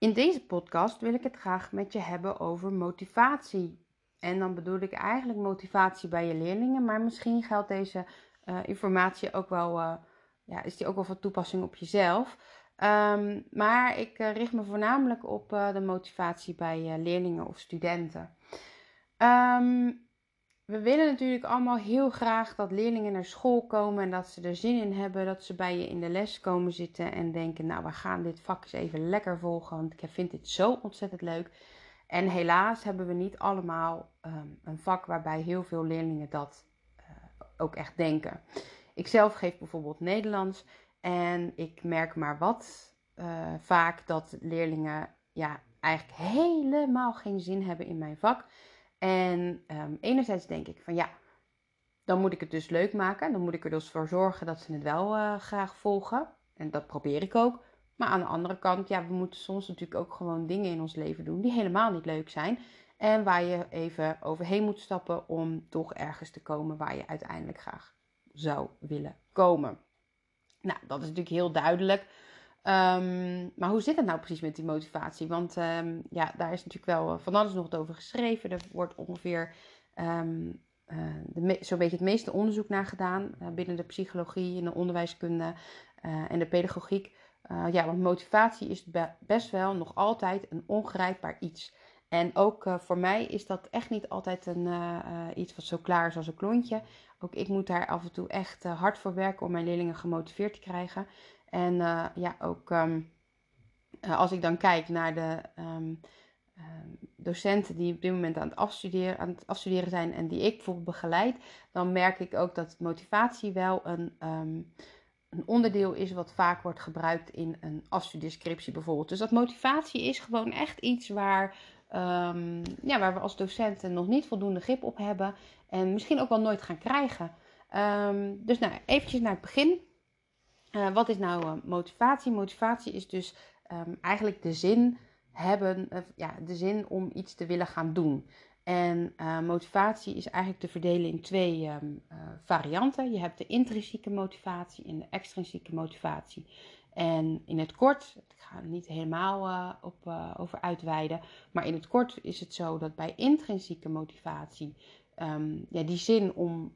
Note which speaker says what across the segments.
Speaker 1: In deze podcast wil ik het graag met je hebben over motivatie. En dan bedoel ik eigenlijk motivatie bij je leerlingen, maar misschien geldt deze uh, informatie ook wel, uh, ja, is die ook wel van toepassing op jezelf. Um, maar ik uh, richt me voornamelijk op de motivatie bij leerlingen of studenten. Um, we willen natuurlijk allemaal heel graag dat leerlingen naar school komen en dat ze er zin in hebben, dat ze bij je in de les komen zitten en denken, nou we gaan dit vak eens even lekker volgen, want ik vind dit zo ontzettend leuk. En helaas hebben we niet allemaal um, een vak waarbij heel veel leerlingen dat uh, ook echt denken. Ik zelf geef bijvoorbeeld Nederlands en ik merk maar wat uh, vaak dat leerlingen ja, eigenlijk helemaal geen zin hebben in mijn vak. En um, enerzijds denk ik van ja, dan moet ik het dus leuk maken. Dan moet ik er dus voor zorgen dat ze het wel uh, graag volgen. En dat probeer ik ook. Maar aan de andere kant, ja, we moeten soms natuurlijk ook gewoon dingen in ons leven doen die helemaal niet leuk zijn. En waar je even overheen moet stappen om toch ergens te komen waar je uiteindelijk graag zou willen komen. Nou, dat is natuurlijk heel duidelijk. Um, maar hoe zit het nou precies met die motivatie? Want um, ja, daar is natuurlijk wel van alles nog over geschreven. Er wordt ongeveer um, uh, zo'n beetje het meeste onderzoek naar gedaan uh, binnen de psychologie en de onderwijskunde en de pedagogiek. ja, want motivatie is be best wel nog altijd een ongrijpbaar iets. En ook voor mij is dat echt niet altijd een, iets wat zo klaar is als een klontje. Ook ik moet daar af en toe echt hard voor werken om mijn leerlingen gemotiveerd te krijgen. En uh, ja, ook um, uh, als ik dan kijk naar de um, uh, docenten die op dit moment aan het, afstuderen, aan het afstuderen zijn en die ik bijvoorbeeld begeleid, dan merk ik ook dat motivatie wel een, een onderdeel is wat vaak wordt gebruikt in een afstudeerscriptie bijvoorbeeld. Dus dat motivatie is gewoon echt iets waar, ja, waar we als docenten nog niet voldoende grip op hebben en misschien ook wel nooit gaan krijgen. dus nou, eventjes naar het begin. Uh, wat is nou uh, motivatie? Motivatie is dus um, eigenlijk de zin hebben, uh, ja, de zin om iets te willen gaan doen. En motivatie is eigenlijk te verdelen in twee um, varianten. Je hebt de intrinsieke motivatie en de extrinsieke motivatie. En in het kort, ik ga er niet helemaal op, over uitweiden, maar in het kort is het zo dat bij intrinsieke motivatie, um, ja, die zin om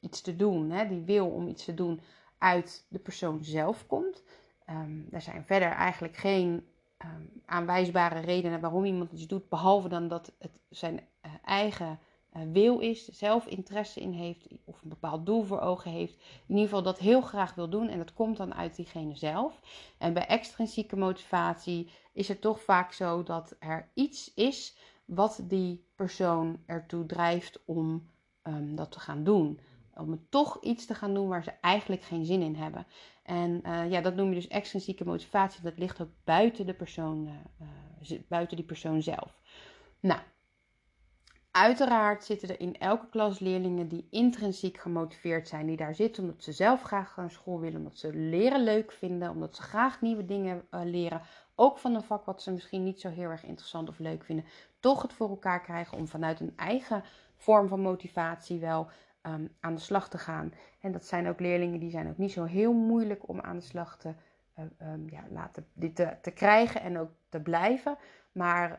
Speaker 1: iets te doen, hè, die wil om iets te doen, uit de persoon zelf komt. Um, er zijn verder eigenlijk geen um, aanwijsbare redenen waarom iemand iets doet, behalve dan dat het zijn uh, eigen uh, wil is, zelf interesse in heeft of een bepaald doel voor ogen heeft. In ieder geval dat heel graag wil doen en dat komt dan uit diegene zelf. En bij extrinsieke motivatie is het toch vaak zo dat er iets is wat die persoon ertoe drijft om um, dat te gaan doen om toch iets te gaan doen waar ze eigenlijk geen zin in hebben. En uh, ja, dat noem je dus extrinsieke motivatie. Dat ligt ook buiten de persoon, uh, uh, buiten die persoon zelf. Nou, uiteraard zitten er in elke klas leerlingen die intrinsiek gemotiveerd zijn. Die daar zitten omdat ze zelf graag naar school willen. Omdat ze leren leuk vinden. Omdat ze graag nieuwe dingen leren. Ook van een vak wat ze misschien niet zo heel erg interessant of leuk vinden. Toch het voor elkaar krijgen om vanuit een eigen vorm van motivatie wel um, aan de slag te gaan. En dat zijn ook leerlingen die zijn ook niet zo heel moeilijk om aan de slag te, uh, um, ja, laten, te, te, krijgen en ook te blijven. Maar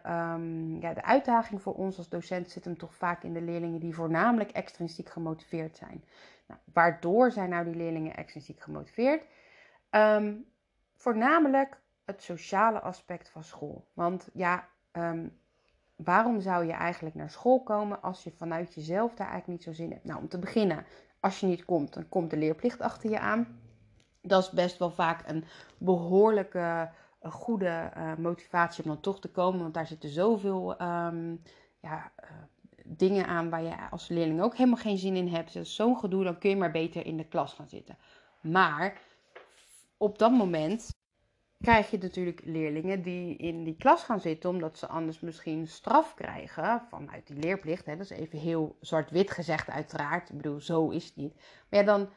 Speaker 1: ja, de uitdaging voor ons als docent zit hem toch vaak in de leerlingen die voornamelijk extrinsiek gemotiveerd zijn. Nou, waardoor zijn nou die leerlingen extrinsiek gemotiveerd? voornamelijk het sociale aspect van school. Want ja, waarom zou je eigenlijk naar school komen als je vanuit jezelf daar eigenlijk niet zo zin hebt? Nou, om te beginnen, als je niet komt, dan komt de leerplicht achter je aan. Dat is best wel vaak een behoorlijke een goede uh, motivatie om dan toch te komen. Want daar zitten zoveel um, ja, uh, dingen aan waar je als leerling ook helemaal geen zin in hebt. Dus zo'n gedoe, dan kun je maar beter in de klas gaan zitten. Maar op dat moment krijg je natuurlijk leerlingen die in die klas gaan zitten omdat ze anders misschien straf krijgen vanuit die leerplicht. Hè. Dat is even heel zwart-wit gezegd uiteraard. Ik bedoel, zo is het niet. Maar ja, dan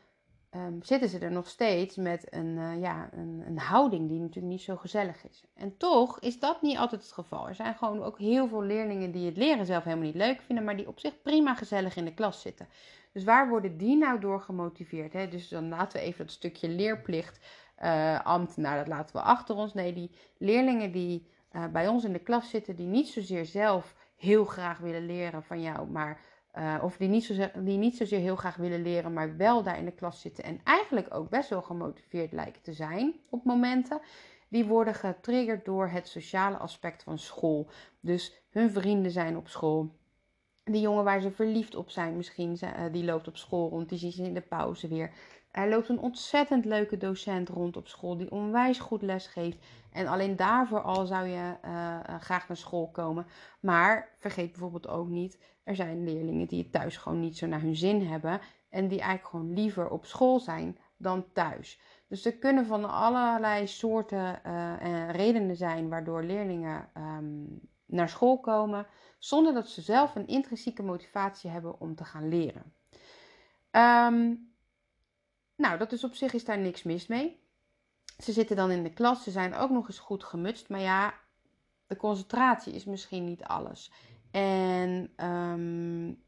Speaker 1: um, zitten ze er nog steeds met een, uh, ja, een, een, houding die natuurlijk niet zo gezellig is. En toch is dat niet altijd het geval. Er zijn gewoon ook heel veel leerlingen die het leren zelf helemaal niet leuk vinden, maar die op zich prima gezellig in de klas zitten. Dus waar worden die nou door gemotiveerd? Hè? Dus dan laten we even dat stukje leerplicht uh, ambt, nou dat laten we achter ons. Nee, die leerlingen die uh, bij ons in de klas zitten die niet zozeer zelf heel graag willen leren van jou, maar uh, of die niet, zozeer, die niet zozeer heel graag willen leren, maar wel daar in de klas zitten en eigenlijk ook best wel gemotiveerd lijken te zijn op momenten, die worden getriggerd door het sociale aspect van school. Dus hun vrienden zijn op school. Die jongen waar ze verliefd op zijn, misschien, die loopt op school rond, die zien ze in de pauze weer. Er loopt een ontzettend leuke docent rond op school die onwijs goed les geeft. En alleen daarvoor al zou je uh, graag naar school komen. Maar vergeet bijvoorbeeld ook niet, er zijn leerlingen die het thuis gewoon niet zo naar hun zin hebben. En die eigenlijk gewoon liever op school zijn dan thuis. Dus er kunnen van allerlei soorten uh, redenen zijn waardoor leerlingen um, naar school komen. Zonder dat ze zelf een intrinsieke motivatie hebben om te gaan leren. Um, nou, dat is op zich is daar niks mis mee. Ze zitten dan in de klas, ze zijn ook nog eens goed gemutst. Maar ja, de concentratie is misschien niet alles. En um,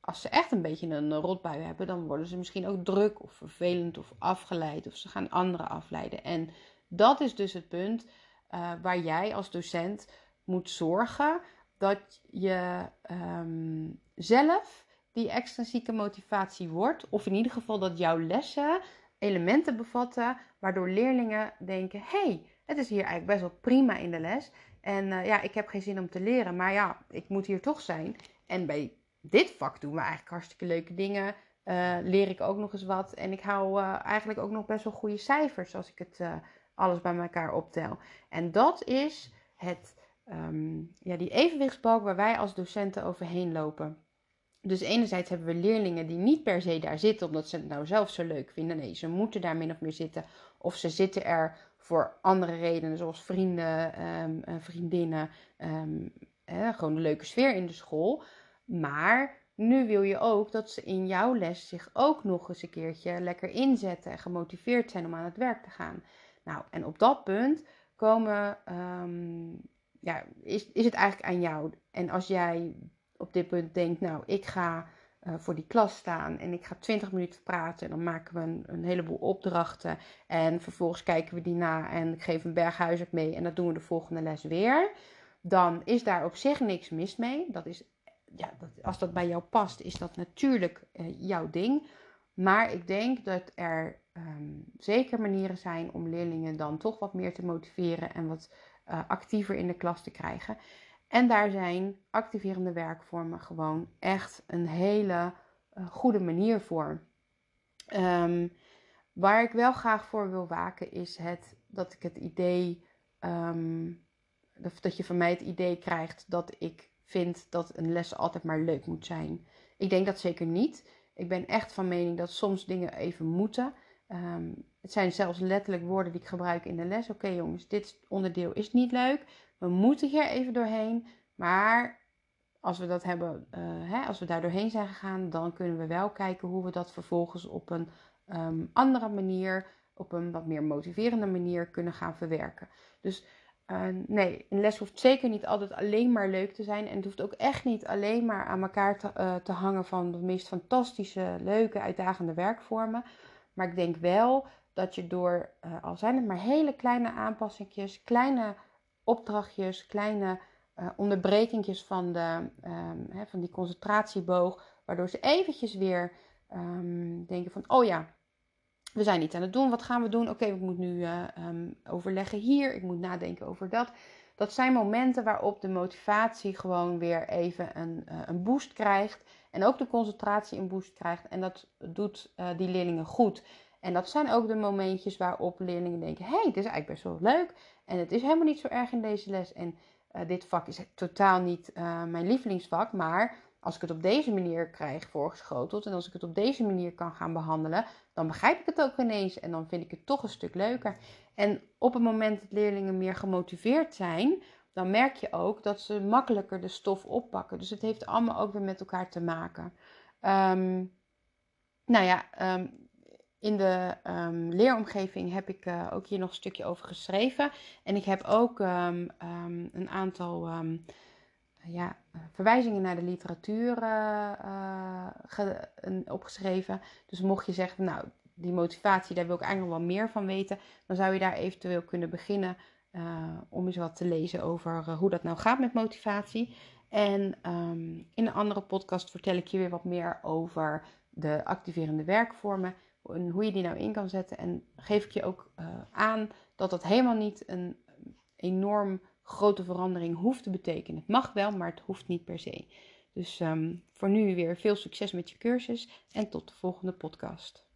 Speaker 1: als ze echt een beetje een rotbui hebben, dan worden ze misschien ook druk of vervelend of afgeleid. Of ze gaan anderen afleiden. En dat is dus het punt uh, waar jij als docent moet zorgen dat je um, zelf die extrinsieke motivatie wordt. Of in ieder geval dat jouw lessen elementen bevatten waardoor leerlingen denken: hey, het is hier eigenlijk best wel prima in de les. En uh, ja, ik heb geen zin om te leren, maar ja, ik moet hier toch zijn. En bij dit vak doen we eigenlijk hartstikke leuke dingen. Uh, leer ik ook nog eens wat. En ik hou uh, eigenlijk ook nog best wel goede cijfers als ik het alles bij elkaar optel. En dat is het, um, ja, die evenwichtsbalk waar wij als docenten overheen lopen. Dus enerzijds hebben we leerlingen die niet per se daar zitten omdat ze het nou zelf zo leuk vinden. Nee, ze moeten daar min of meer zitten. Of ze zitten er voor andere redenen, zoals vrienden, um, vriendinnen. Um, eh, gewoon een leuke sfeer in de school. Maar nu wil je ook dat ze in jouw les zich ook nog eens een keertje lekker inzetten en gemotiveerd zijn om aan het werk te gaan. Nou, en op dat punt komen, um, ja, is, is het eigenlijk aan jou. En als jij op dit punt denkt, nou, ik ga uh, voor die klas staan en ik ga 20 minuten praten en dan maken we een, heleboel opdrachten en vervolgens kijken we die na en ik geef een berghuiswerk mee en dat doen we de volgende les weer, dan is daar op zich niks mis mee. Dat is, ja, dat, als dat bij jou past, is dat natuurlijk uh, jouw ding. Maar ik denk dat er um, zeker manieren zijn om leerlingen dan toch wat meer te motiveren en wat uh, actiever in de klas te krijgen. En daar zijn activerende werkvormen gewoon echt een hele uh, goede manier voor. Um, waar ik wel graag voor wil waken is het dat ik het idee, um, dat je van mij het idee krijgt dat ik vind dat een les altijd maar leuk moet zijn. Ik denk dat zeker niet. Ik ben echt van mening dat soms dingen even moeten. Um, het zijn zelfs letterlijk woorden die ik gebruik in de les. Oké jongens, dit onderdeel is niet leuk. We moeten hier even doorheen. Maar als we dat hebben, uh, hè, als we daar doorheen zijn gegaan, dan kunnen we wel kijken hoe we dat vervolgens op een um, andere manier, op een wat meer motiverende manier kunnen gaan verwerken. Dus uh, nee, een les hoeft zeker niet altijd alleen maar leuk te zijn. En het hoeft ook echt niet alleen maar aan elkaar te, te hangen van de meest fantastische, leuke, uitdagende werkvormen. Maar ik denk wel dat je door, al zijn het maar hele kleine aanpassingjes, kleine opdrachtjes, kleine uh, onderbrekingjes van, de, um, hè, van die concentratieboog, waardoor ze eventjes weer um, denken van, oh ja, we zijn niet aan het doen, wat gaan we doen? Oké, okay, ik moet nu uh, um, overleggen hier, ik moet nadenken over dat. Dat zijn momenten waarop de motivatie gewoon weer even een, een boost krijgt. En ook de concentratie een boost krijgt. En dat doet uh, die leerlingen goed. En dat zijn ook de momentjes waarop leerlingen denken: hé, hey, dit is eigenlijk best wel leuk. En het is helemaal niet zo erg in deze les. En uh, dit vak is totaal niet uh, mijn lievelingsvak, maar als ik het op deze manier krijg voorgeschoteld en als ik het op deze manier kan gaan behandelen, dan begrijp ik het ook ineens en dan vind ik het toch een stuk leuker. En op het moment dat leerlingen meer gemotiveerd zijn, dan merk je ook dat ze makkelijker de stof oppakken. Dus het heeft allemaal ook weer met elkaar te maken. Um, nou ja, um, in de um, leeromgeving heb ik uh, ook hier nog een stukje over geschreven. En ik heb ook een aantal ja, verwijzingen naar de literatuur uh, opgeschreven. Dus mocht je zeggen, nou, die motivatie, daar wil ik eigenlijk wel meer van weten, dan zou je daar eventueel kunnen beginnen om eens wat te lezen over hoe dat nou gaat met motivatie. En ehm, in een andere podcast vertel ik je weer wat meer over de activerende werkvormen en hoe je die nou in kan zetten. En geef ik je ook aan dat dat helemaal niet een enorm grote verandering hoeft te betekenen. Het mag wel, maar het hoeft niet per se. Dus um, voor nu weer veel succes met je cursus en tot de volgende podcast.